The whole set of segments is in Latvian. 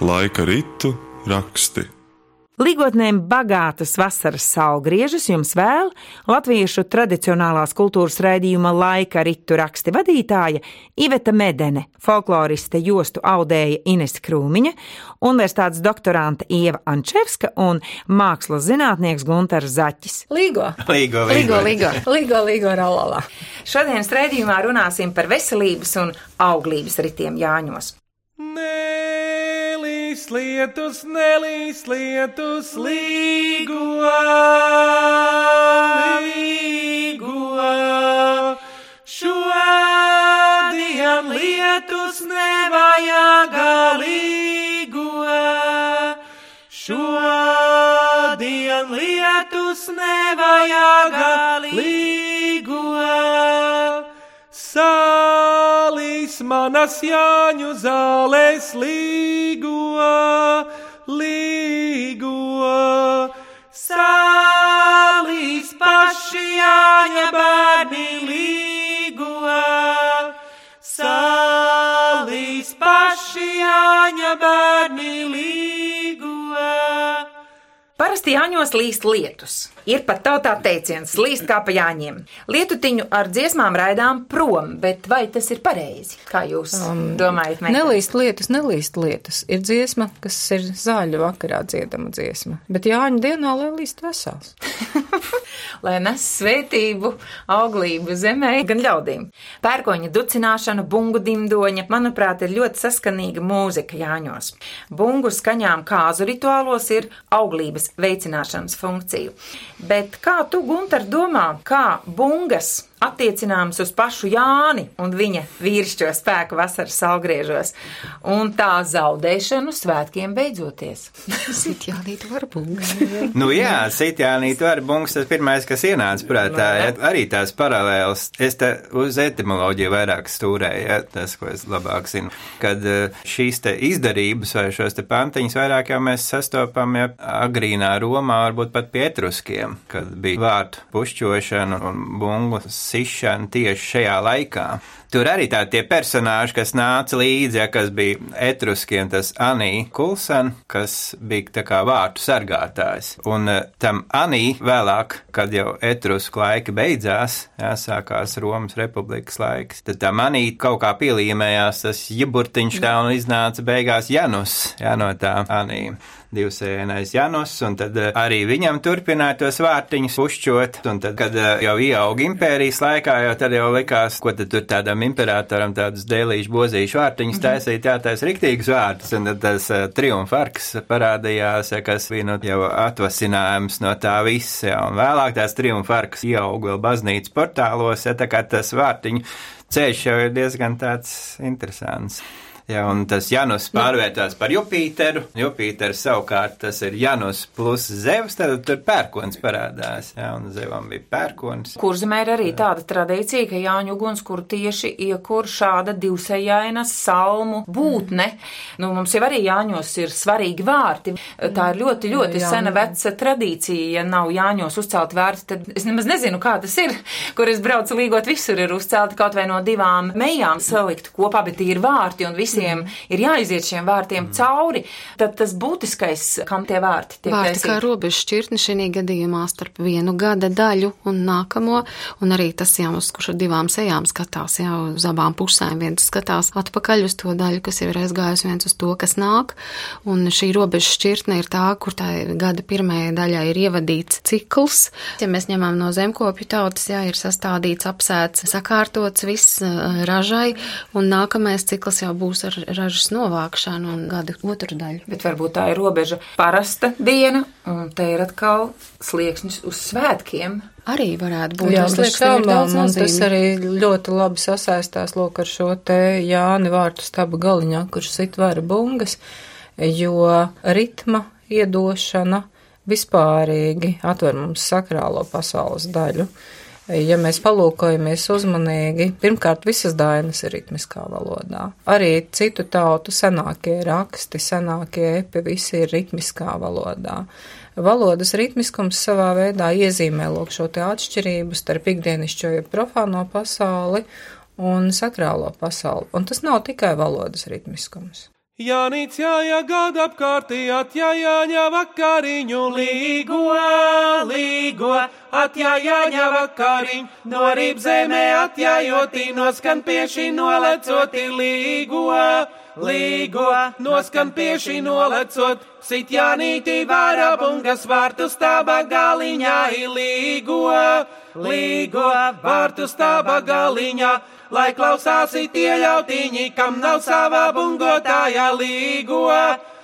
Laika ritu raksti. Ligotnēm bagātas vasaras saulgriežas jums vēl latviešu tradicionālās kultūras raidījuma laika ritu raksti vadītāja Iveta Medene, folkloriste jostu audēja Ines Krūmiņa, universitātes doktorante Ieva Ančevska un mākslas zinātnieks Guntars Zaķis. Līgo! Līgo, Līgo, līgo, līgo, līgo rallala. Šodienas raidījumā runāsim par veselības un auglības ritiem Jāņos. Nelīs lietus, nelīs lietus, līgua, līgua. Šodien lietus nevajag līgua. Šodien lietus nevajag līgua. Manas jāņu zālēs līgo, līgo. Sālīs paši jāņa bērni līgo, Parasti Jāņos līst lietus. Ir pat tautā teiciens, līst kā pa jāņiem. Lietutiņu ar dziesmām raidām prom, bet vai tas ir pareizi? Kā jūs um, domājat? meitene? Nelīst lietus, nelīst lietus. Ir dziesma, kas ir zāļu vakarā dziedama dziesma. Bet Jāņu dienā, lai līst vesels. Lai nes svētību, auglību zemē, gan ļaudīm. Pērkoņa ducināšana, bungu dimdoņa, manuprāt, ir ļoti saskanīga mūzika Jāņos. Bungu skaņām kāzu rituālos ir auglības veicināšanas funkcija. Bet kā tu, Gunter, domā, kā bungas attiecināms uz pašu Jāni un viņa vīrišķo spēku vasaras salgriežos, un tā zaudēšanu svētkiem beidzoties? Sitjānīt varbungs. Nu jā, sitjānīt var bungs tas pirmais, kas ienāca prātā. Ja, arī tās paralēlas. Es te uz etimoloģiju vairāk stūrēju, ja, tas, ko es labāk zinu. Kad eh, šīs te izdarības vai šos te pantiņus vairāk jau mēs sastopam ja, agrīnā Romā, varbūt pat pie etruskiem, kad bija vārtu pušķošana un bungu sišana tieši šajā laikā. Tur arī tādi tie personāži, kas nāca līdzi, ja, kas bija etruskiem, tas Anī Kulsan, kas bija tā kā vārtu sargātājs. Un uh, tam Anī vēlāk, kad jau etrusku laiki beidzās, jāsākās Romas republikas laiks, tad tam Anī kaut kā pielīmējās tas jiburtiņš tā un iznāca beigās Janus, jā, no tā Anī divsēnais Janus, un tad eh, arī viņam turpināja tos vārtiņus pušķot, un tad, kad eh, jau ieauga impērijas laikā, jau tad jau likās, ko tad tur tādam imperatoram tādus dēlīšu bozīšu vārtiņus taisīt, jātais riktīgus vārtus, un tad tas uh, triumfarks parādījās, ja, kas bija nu, jau atvasinājums no tā visa, ja, un vēlāk tās triumfarks ieauga vēl baznīcas portālos, ja, tā kā tas vārtiņu ceļš jau ir diezgan tāds interesants. Jā, un tas Janus pārvērtās par Jupiteru. Jupiters savukārt tas ir Janus plus Zevs, tad tur pērkons parādās. Jā, un Zevam bija pērkons. Kurzemē ir arī tāda tradīcija, ka Jāņu uguns, kur tieši iekur šāda divsejaina salmu būtne. Nu, mums jau arī Jāņos ir svarīgi vārti. Tā ir ļoti, ļoti Jā, sena veca tradīcija. Ja nav Jāņos uzcelt vārti, tad es nemaz nezinu, kā tas ir, kur es braucu līgot visur ir uzcelti kaut vai no divām mejām salikt kopā, bet tie ir vārti un visiem ir jāiziet šiem vārtiem cauri. Tad tas būtiskais, kam tie vārti tiek Vārti kā robeža šķirtne šī gadījumā starp vienu gada daļu un nākamo, un arī tas jāmus, kurš ar divām sejām skatās, jau uz abām pusēm. Viens skatās atpakaļ uz to daļu, kas jau ir aizgājusi, viens uz to, kas nāk, un šī robeža šķirtne ir tā, kur tā gada pirmajai daļai ir ievadīts cikls. Ja mēs ņemam no zemkopju tautas, jā, ir sastādīts, apsēts, sakārtots viss ā, ražai, un nākamais cikls jau būs ar ražas novākšanu un gada otru daļu. Bet varbūt tā ir robeža parasta diena, un te ir atkal slieksnis uz svētkiem. Arī varētu būt Jā, tas bez šaubām, un tas arī ļoti labi sasaistās lūk ar šo te Jāni vārtu staba galiņā, kurš sit vara bungas, jo ritma iedošana vispārīgi atver mums sakrālo pasaules daļu. Ja mēs palūkojamies uzmanīgi, pirmkārt, visas dainas ir ritmiskā valodā. Arī citu tautu senākie raksti, senākie epi, visi ir ritmiskā valodā. Valodas ritmiskums savā veidā iezīmē lūk šo te atšķirību starp ikdienišķo, ja profāno pasauli un sakrālo pasauli. Un tas nav tikai valodas ritmiskums. Jānīts jāja gada apkārtī, atjājāņa vakariņu līgo, līgo, atjājāņa vakariņu, no rīb zemē atjājotī, noskan pieši nolecoti līgo, līgo, noskan pieši nolecot, sit jānītī vārā bungas vārtu stāba galiņā, līgo, līgo, vārtu stāba galiņā lai klausāsi tie jautiņi, kam nav savā bungotāja līgo,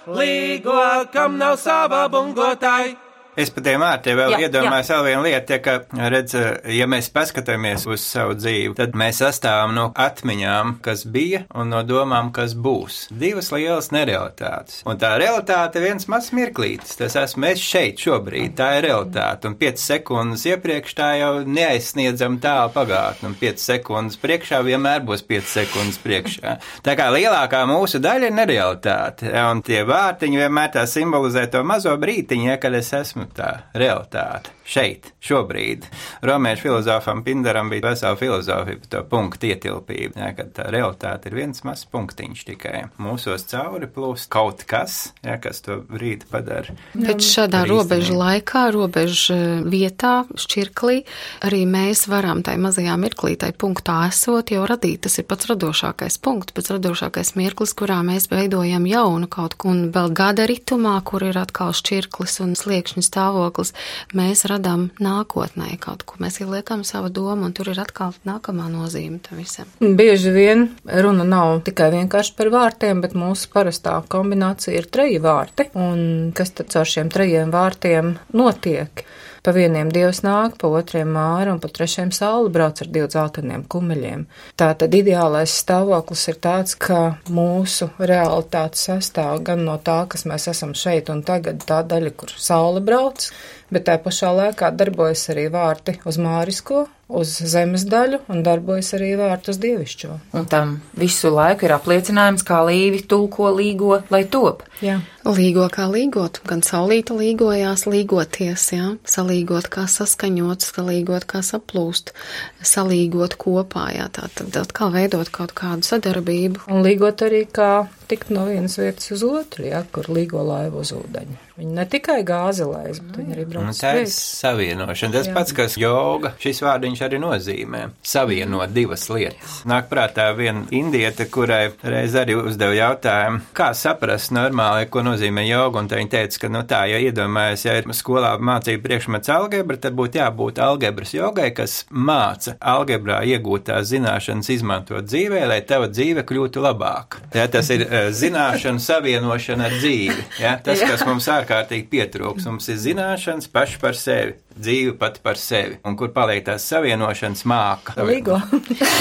līgo, kam nav savā bungotāja. Es par tiem vārtiem vēl Jā, iedomājos vēl vienu lietu, ja, ka, redz, ja mēs paskatāmies uz savu dzīvi, tad mēs sastāvam no atmiņām, kas bija, un no domām, kas būs. Divas lielas nerealitātes. Un tā realitāte viens mazs mirklītis. Tas esmu es šeit šobrīd. Tā ir realitāte. Un 5 sekundes iepriekš tā jau neaizsniedzam tālu pagātni. Un 5 sekundes priekšā vienmēr būs 5 sekundes priekšā. Tā kā lielākā mūsu daļa ir nerealitāte. Un tie vārtiņi vienmēr tā simbolizē to mazo brītiņu, ja, kad es esmu tā realitāte. Šeit, šobrīd. Romiešu filozofam Pindaram bija vesela filozofija par to punktu ietilpību, ja, kad tā realitāte ir viens mazs punktiņš tikai. Mūsos cauri plūst kaut kas, ja, kas to brīdi padara. Bet šādā robežu laikā, robežu vietā, šķirklī, arī mēs varam tai mazajā mirklī, tai punktā esot, jau radīt. Tas ir pats radošākais punkts, pats radošākais mirklis, kurā mēs veidojam jaunu kaut ko. Un vēl gada ritumā, kur ir atkal šķirklis un sliekšņa stāvoklis, mēs radām nākotnē kaut ko. Mēs ieliekam savu domu, un tur ir atkal nākamā nozīme tam visam. Bieži vien runa nav tikai vienkārši par vārtiem, bet mūsu parastā kombinācija ir treji vārti. Un kas tad ar šiem trejiem vārtiem notiek? Pa vieniem dievs nāk, pa otriem māra un pa trešiem saule brauc ar diviem zeltainiem kumeļiem. Tā tad ideālais stāvoklis ir tāds, ka mūsu realitāte sastāv gan no tā, kas mēs esam šeit un tagad, tā daļa, kur saule brauc, bet tā pašā laikā darbojas arī vārti uz mārisko, uz zemes daļu un darbojas arī vārti uz dievišķo. Un tam visu laiku ir apliecinājums, kā līvi tulko līgo, lai top. Jā. Līgo kā līgot, gan saulīta līgojās, līgoties, jā, salīgot kā saskaņot, salīgot kā saplūst, salīgot kopā, jā, tā tad atkal veidot kaut kādu sadarbību. Un līgot arī kā tikt no vienas vietas uz otru, ja, kur līgo laivu uz ūdeņa. Viņi ne tikai gāzelēs, bet viņi arī brauc Un uz tā ir savienošana. Tas Jā. pats, kas joga, šis vārdiņš arī nozīmē. Savienot divas lietas. Nāk prātā viena indieta, kurai reiz arī uzdeva jautājumu, kā saprast normāli, ko nozīmē joga. Un viņa teica, ka, nu tā, ja iedomājas, ja ir skolā mācība priekšmets algebra, tad būtu jābūt algebras jogai, kas māca algebrā iegūtās zināšanas izmantot dzīvē, lai tava dzīve kļūtu labāka. Ja, tas ir eh, zināšanu savienošana ar dzīvi. Ja, tas, kas mums ārkārtīgi pietrūks, mums ir zināšanas paši par sevi. Dzīve pati par sevi, un kur paliek tās savienošanas māka. Līgo.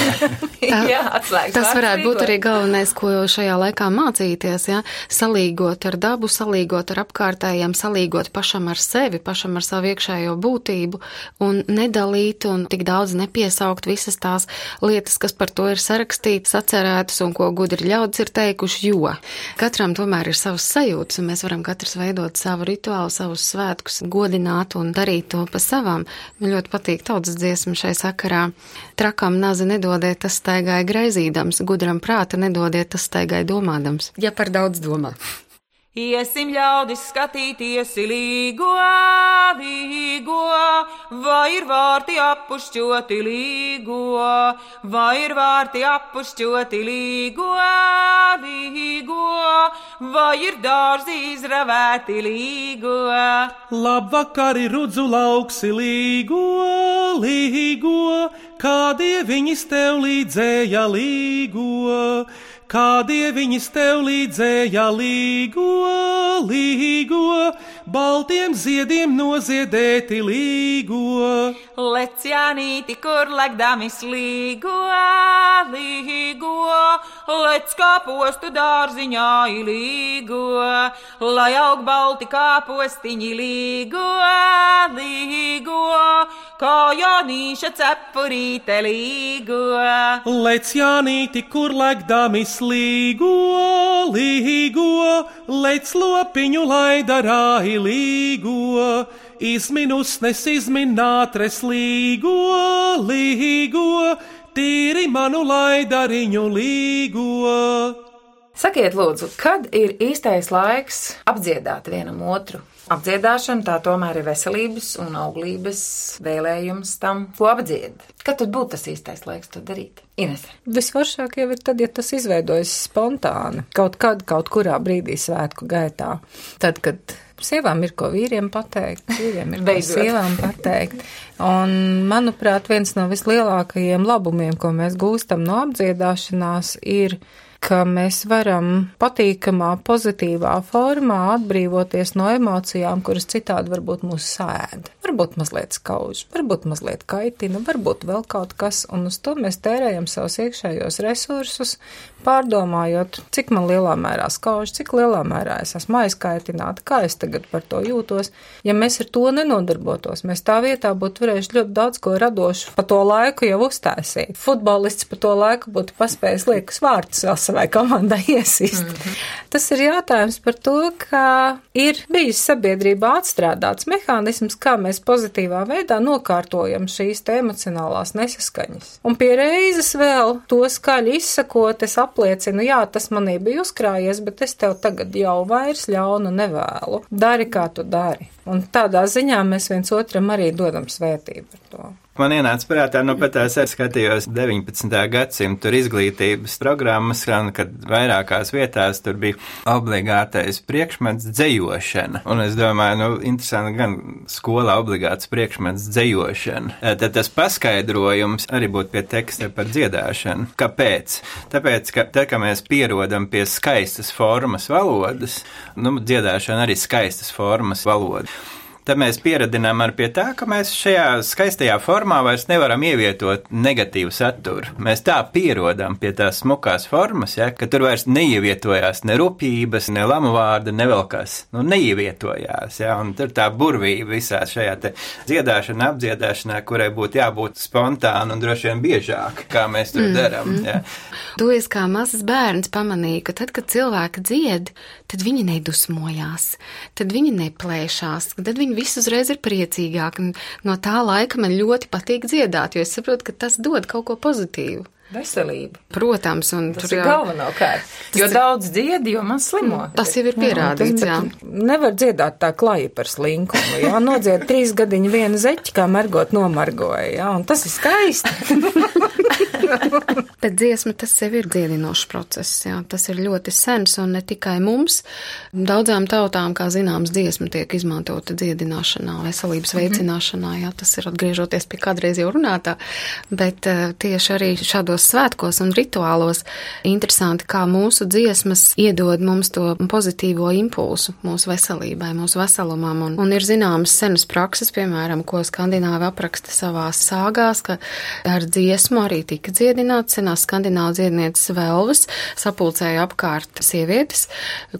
Jā, atslēgas. Tas varētu būt līgo. arī galvenais, ko šajā laikā mācīties, ja? salīgot ar dabu, salīgot ar apkārtējiem, salīgot pašam ar sevi, pašam ar savu iekšējo būtību un nedalīt un tik daudz nepiesaukt visas tās lietas, kas par to ir sarakstītas, atcerētas un ko gudri ļaudis ir teikuši, jo katram tomēr ir savas sajūtas un mēs varam katrs veidot savu rituālu, savus svētkus, godināt un darīt to pa savam. Man ļoti patīk tautas dziesma šai sakarā. Trakam nazi nedodiet, tas staigāja greizīdams, gudram prāta nedodiet, tas staigāja domādams. Ja par daudz domā. Iesim ļaudis skatīties līgo, līgo, vai ir vārti appušķoti līgo, vai ir vārti appušķoti līgo, līgo, vai ir dārzi izravēti līgo. Labvakar, rudzu lauksi līgo, līgo, kādie viņas tev līdzēja līgo, kādie viņas tev līdzēja? Līgo, līgo, baltiem ziediem noziedēti līgo. Lec Jānīti, kur legdamis līgo, līgo, lec kāpostu dārziņā līgo, lai aug balti kāpostiņi līgo, līgo, kā Jānīša cepurīte līgo. Lec Jānīti, kur legdamis līgo, līgo, lec lopiņu laidarā līgo, izminus nes izminētres līgo, līgo, tīri manu laidariņu līgo. Sakiet, lūdzu, kad ir īstais laiks apdziedāt vienam otru? Apdziedāšana tā tomēr ir veselības un auglības vēlējums tam, ko apdzied. Kad tad būtu tas īstais laiks to darīt? Ines. Visvaršāk jau ir tad, ja tas izveidojas spontāni, kaut kad, kaut kurā brīdī svētku gaitā. Tad, kad sievām ir ko vīriem pateikt, vīriem ir ko Beidzot. sievām pateikt. Un, manuprāt, viens no vislielākajiem labumiem, ko mēs gūstam no apdziedāšanās, ir ka mēs varam patīkamā, pozitīvā formā atbrīvoties no emocijām, kuras citādi varbūt mūs sēda. Varbūt mazliet skauž, varbūt mazliet kaitina, varbūt vēl kaut kas, un uz to mēs tērējam savus iekšējos resursus, pārdomājot, cik man lielā mērā skauž, cik lielā mērā es esmu aizkaitināta, kā es tagad par to jūtos. Ja mēs ar to nenodarbotos, mēs tā vietā būtu varējuši ļoti daudz ko radošu pa to laiku jau uztaisīt. Futbolists pa to laiku būtu paspējis liekas vārtus vēl savai komandai iesist. Mm -hmm. Tas ir jautājums par to, ka ir bijis sabiedrībā atstrādāts mehānisms, kā mēs pozitīvā veidā nokārtojam šīs emocionālās nesaskaņas. Un pie reizes vēl to skaļi izsakot, es apliecinu, jā, tas manī bija uzkrājies, bet es tev tagad jau vairs ļaunu nevēlu. Dari, kā tu dari. Un tādā ziņā mēs viens otram arī dodam svētību par to. Man ienāca prātā, nu pat es arī skatījos 19. gadsimta izglītības programmas, kad vairākās vietās tur bija obligātais priekšmets dzējošana. Un es domāju, nu, interesanti gan skolā obligāts priekšmets dzējošana. Tad tas paskaidrojums arī būtu pie teksta par dziedāšanu. Kāpēc? Tāpēc, ka te, ka mēs pierodam pie skaistas formas valodas, nu, dziedāšana arī skaistas formas valoda tad mēs pieradinām arī pie tā, ka mēs šajā skaistajā formā vairs nevaram ievietot negatīvu saturu. Mēs tā pierodam pie tās smukās formas, ja, ka tur vairs neievietojās ne rupjības, ne lamu vārda, ne vēl kas. Nu, neievietojās, ja, un tur tā burvība visā šajā te dziedāšanā, apdziedāšanā, kurai būtu jābūt spontāna un droši vien biežāk, kā mēs to mm, darām. mm. Ja. To es kā mazs bērns pamanīju, ka tad, kad cilvēki dzied, tad viņi nedusmojās, tad viņi neplēšās, tad viņi visi uzreiz ir priecīgāki. No tā laika man ļoti patīk dziedāt, jo es saprotu, ka tas dod kaut ko pozitīvu. Veselība. Protams, un Tas tur ir jau galvenokārt. Jo daudz dziedi, jo maz slimo. tas jau ir pierādīts. Jā, Nevar dziedāt tā klaji par slinkumu, jā, nodzied trīs gadiņu vienu zeķi, kā mergot nomargoja, jā, un tas ir skaisti. Bet dziesma tas sev ir dziedinošs process. Jā. Tas ir ļoti sens un ne tikai mums. Daudzām tautām, kā zināms, dziesma tiek izmantota dziedināšanā, veselības veicināšanā. Jā. Tas ir atgriežoties pie kādreiz jau runātā. Bet uh, tieši arī šādos svētkos un rituālos interesanti, kā mūsu dziesmas iedod mums to pozitīvo impulsu mūsu veselībai, mūsu veselumam. Un, un ir zināmas senas prakses, piemēram, ko skandināvi apraksta savās sāgās, ka ar dziesmu arī tika dziedināts senās skandināvu dziednieces velvas, sapulcēja apkārt sievietes,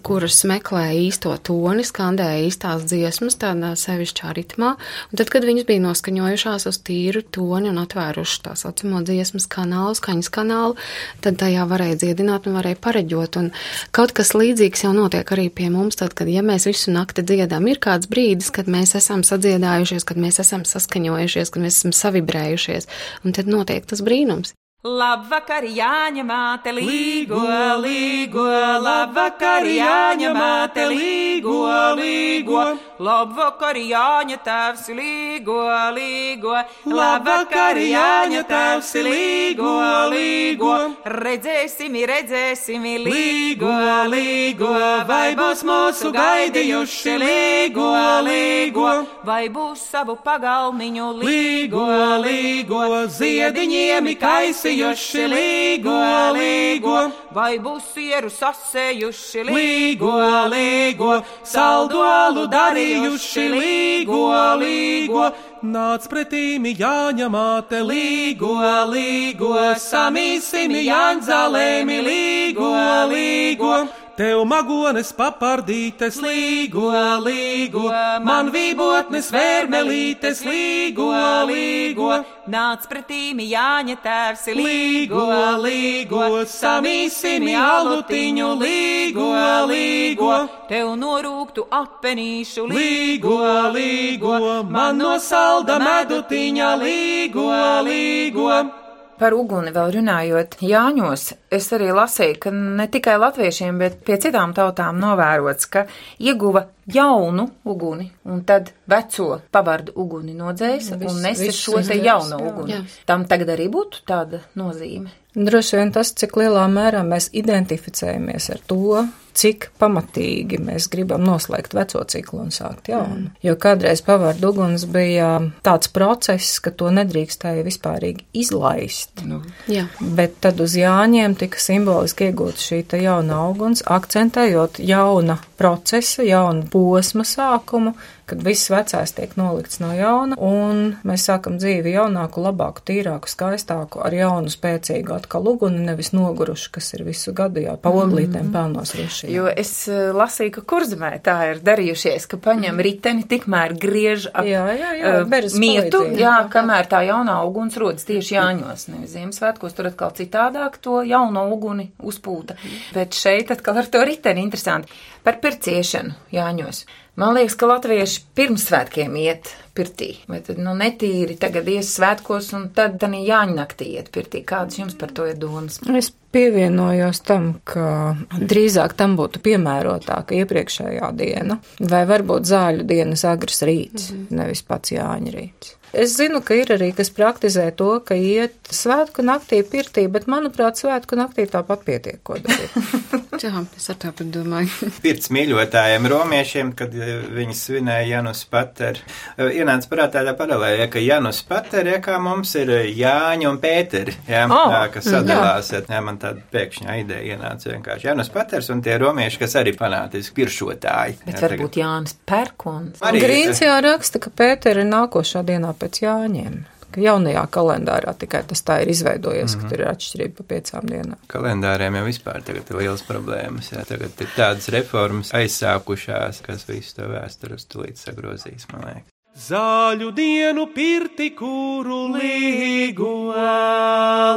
kuras meklēja īsto toni, skandēja īstās dziesmas tādā sevišķā ritmā, un tad, kad viņas bija noskaņojušās uz tīru toni un atvēruši tā saucamo dziesmas kanālu, skaņas kanālu, tad tajā varēja dziedināt un varēja pareģot, un kaut kas līdzīgs jau notiek arī pie mums, tad, kad, ja mēs visu nakti dziedām, ir kāds brīdis, kad mēs esam sadziedājušies, kad mēs esam saskaņojušies, kad mēs esam savibrējušies, un tad notiek tas brīnums. genomes Labvakar, Jāņa māte, līgo, līgo, labvakar, Jāņa māte, līgo, līgo, labvakar, Jāņa tēvs, līgo, līgo, labvakar, Jāņa tēvs, līgo, līgo, redzēsim, redzēsim, līgo, līgo, vai būs mūsu gaidījuši, līgo, līgo, vai būs savu pagalmiņu, līgo, līgo, ziediņiem kaisi sasējuši līgo, līgo, vai būs sieru sasējuši līgo, līgo, saldo galu darījuši līgo, līgo. Nāc pretīm Jāņa māte līgo, līgo, samīsim Jāņzalēmi līgo, līgo. Tev magones papardītes līgo, līgo, man vībotnes vērmelītes līgo, līgo. Nāc pretīm Jāņa tēvs Līgo, līgo, samīsimi alutiņu līgo, līgo. Tev norūktu apenīšu Līgo, līgo, man no salda medutiņa līgo, līgo. Par uguni vēl runājot, Jāņos, es arī lasīju, ka ne tikai latviešiem, bet pie citām tautām novērots, ka ieguva jaunu uguni un tad veco pavardu uguni nodzēsa Viss- un nesa šo te jauno uguni. Jā. Tam tagad arī būtu tāda nozīme. Droši vien tas, cik lielā mērā mēs identificējamies ar to, cik pamatīgi mēs gribam noslēgt veco ciklu un sākt jaunu. Jo kādreiz pavārdu uguns bija tāds process, ka to nedrīkstēja vispārīgi izlaist. Nu, Jā. Bet tad uz Jāņiem tika simboliski iegūta šī jauna auguns, akcentējot jauna procesa, jauna posma sākumu, kad viss vecais tiek nolikts no jauna, un mēs sākam dzīvi jaunāku, labāku, tīrāku, skaistāku, ar jaunu, spēcīgu atkal uguni, nevis nogurušu, kas ir visu gadu jau pa oglītēm pelnos ruši. Jo es eh, lasīju, ka kurzemē tā ir darījušies, ka paņem riteni, tikmēr griež ap Jā, jā, jā, beres mietu, jā, kamēr tā jaunā uguns rodas tieši Jāņos, nevis Ziemassvētkos, tur atkal citādāk to jauno uguni uzpūta. Bet šeit atkal ar to riteni interesanti. Par pirciešanu Jāņos. Man liekas, ka latvieši pirms svētkiem iet pirtī, vai tad nu netīri tagad ies svētkos un tad tā Jāņa naktī iet pirtī. Kādas jums par to ir domas? Es pievienojos tam, ka drīzāk tam būtu piemērotāka iepriekšējā diena, vai varbūt zāļu dienas agrs rīts, mm -hmm. nevis pats Jāņa rīts. Es zinu, ka ir arī, kas praktizē to, ka iet svētku naktī pirtī, bet, manuprāt, svētku naktī tāpat pietiek, ko darīt. Jā, es ar tāpat domāju. Pirts mīļotājiem romiešiem, kad eh, viņi svinēja Janus Pater. Eh, Ienāca prātā tā paralēja, ka Janus Pater, ja kā mums ir eh, Jāņa un Pēteri, jā, Oh, jā, kas sadalās, jā. jā, man tāda pēkšņa ideja ienāca vienkārši. Janus Paters un tie romieši, kas arī fanātiski piršotāji. Bet Jā, varbūt Jānis Perkons. Arī- Grīns jau raksta, ka Pētera ir nākošā dienā pēc Jāņiem. Ka jaunajā kalendārā tikai tas tā ir izveidojies, mm -hmm. ka tur ir atšķirība pa piecām dienām. Kalendāriem jau vispār tagad ir liels problēmas. Jā, tagad ir tādas reformas aizsākušās, kas visu to vēsturi uz tulīt sagrozīs, man liekas. Zāļu dienu pirti, kuru līgo,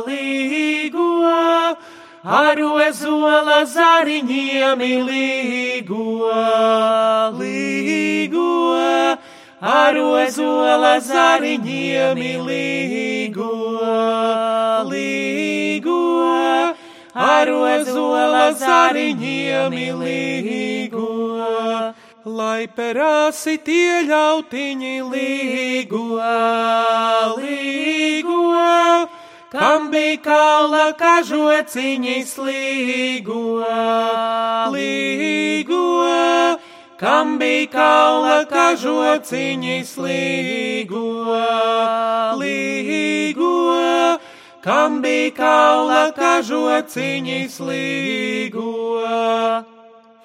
līgo, ar ozola zariņiem līgo, ar ozola zariņiem līgo, līgo, ar ozola zariņiem līgo. Lai perāsi tie ļautiņi līgo, līgo, kam bija kaula kažociņi slīgo, līgo, kam bija kaula kažociņi slīgo, līgo, kam bija kaula kažociņi slīgo.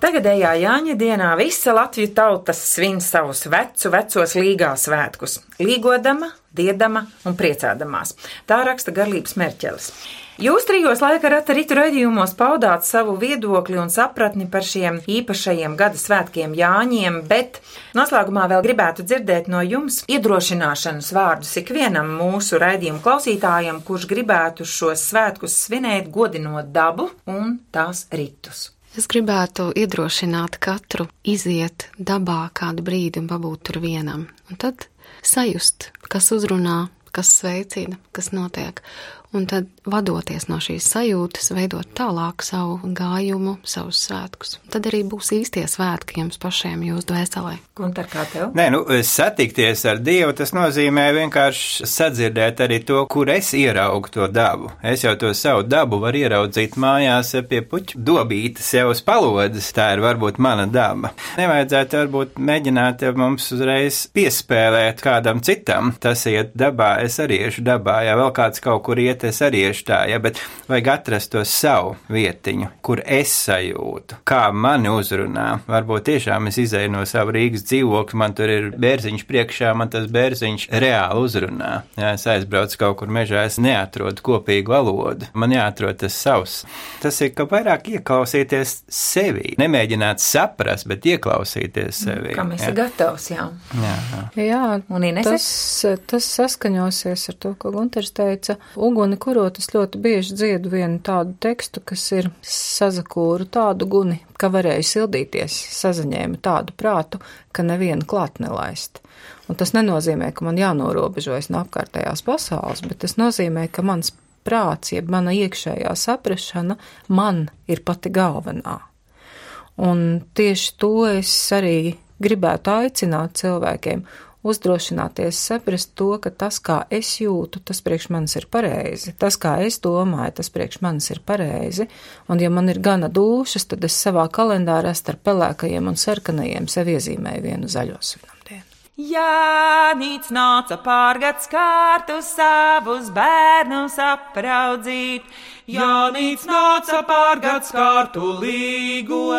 Tagadējā Jāņa dienā visa Latviju tautas svin savus vecu, vecos līgā svētkus - līgodama, diedama un priecādamās. Tā raksta garlības merķelis. Jūs trijos laika rata ritu raidījumos paudāt savu viedokli un sapratni par šiem īpašajiem gada svētkiem Jāņiem, bet noslēgumā vēl gribētu dzirdēt no jums iedrošināšanas vārdus ikvienam mūsu raidījumu klausītājam, kurš gribētu šos svētkus svinēt godinot dabu un tās ritus. Es gribētu iedrošināt katru iziet dabā kādu brīdi un pabūt tur vienam. Un tad sajust, kas uzrunā, kas sveicina, kas notiek. Un tad, vadoties no šīs sajūtas, veidot tālāk savu gājumu, savus svētkus. Tad arī būs īstie svētki jums pašiem, jūsu dvēselē. Gunter, kā tev? Nē, nu, satikties ar Dievu, tas nozīmē vienkārši sadzirdēt arī to, kur es ieraugu to dabu. Es jau to savu dabu varu ieraudzīt mājās pie puķu dobītes jau uz palodzes. Tā ir varbūt mana daba. Nevajadzētu varbūt mēģināt mums uzreiz piespēlēt kādam citam. Tas iet dabā, es arī iešu dabā. Ja vēl kāds kaut kur iet es arī iešu tā, ja, bet vajag atrast to savu vietiņu, kur es sajūtu, kā mani uzrunā. Varbūt tiešām es izēju no sava Rīgas dzīvokļa, man tur ir bērziņš priekšā, man tas bērziņš reāli uzrunā. Ja es aizbraucu kaut kur mežā, es neatrodu kopīgu valodu. Man jāatrod tas savs. Tas ir ka vairāk ieklausīties sevi. Nemēģināt saprast, bet ieklausīties sevi. Kam esi ja. gatavs, jā. Jā. Jā, Un Inese? tas, tas saskaņosies ar to, ko Gunters teica. Uguni kurot es ļoti bieži dziedu vienu tādu tekstu, kas ir sazakūru tādu guni, ka varēju sildīties, sazaņēma tādu prātu, ka nevienu klāt nelaist. Un tas nenozīmē, ka man jānorobežojas no apkārtējās pasaules, bet tas nozīmē, ka mans prāts, jeb mana iekšējā saprašana, man ir pati galvenā. Un tieši to es arī gribētu aicināt cilvēkiem uzdrošināties saprast to, ka tas, kā es jūtu, tas priekš manis ir pareizi. Tas, kā es domāju, tas priekš manis ir pareizi. Un, ja man ir gana dušas, tad es savā kalendārā starp pelēkajiem un sarkanajiem sev iezīmēju vienu zaļo svinamdienu. Jānis nāca pārgāds kārtu savus bērnus apraudzīt. Jānis nāca pārgāds kārtu līgo,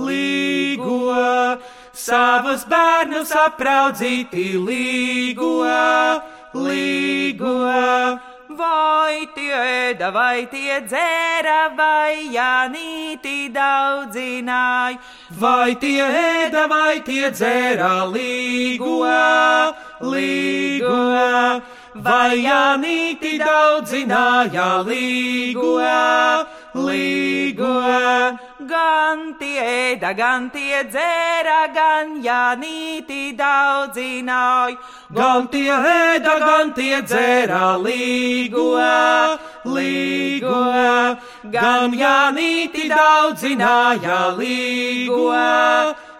līgo, savus bērnus apraudzīti līgo, līgo. Vai tie ēda, vai tie dzēra, vai Jānīti daudzināja. Vai tie ēda, vai tie dzērā līgo, līgo, vai Jānīti daudzināja līgo, līgo. Gan tie ēda, gan tie dzēra, gan Jānīti daudzināja. Gan tie ēda, gan tie dzērā līgo, līgo, gan Jānīti daudzināja līgo,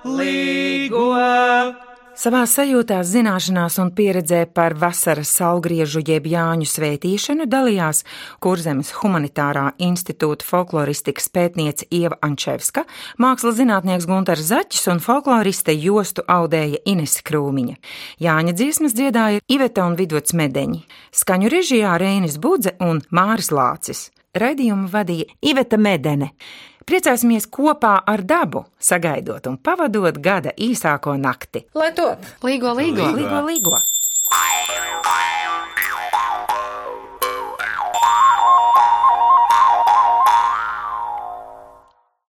līgo. Savā sajūtā, zināšanās un pieredzē par vasaras saulgriežu jeb Jāņu svētīšanu dalījās Kurzemes humanitārā institūta folkloristikas pētniece Ieva Ančevska, mākslas zinātnieks Gunters Zaķis un folkloriste jostu audēja Ines Krūmiņa. Jāņa dziesmas dziedāja Iveta un Vidots Medeņi, skaņu režijā Reinis Budze un Māris Lācis. Raidījumu vadīja Iveta Medene. Priecāsimies kopā ar dabu, sagaidot un pavadot gada īsāko nakti. Lai to līgo, līgo, līgo, līgo! līgo.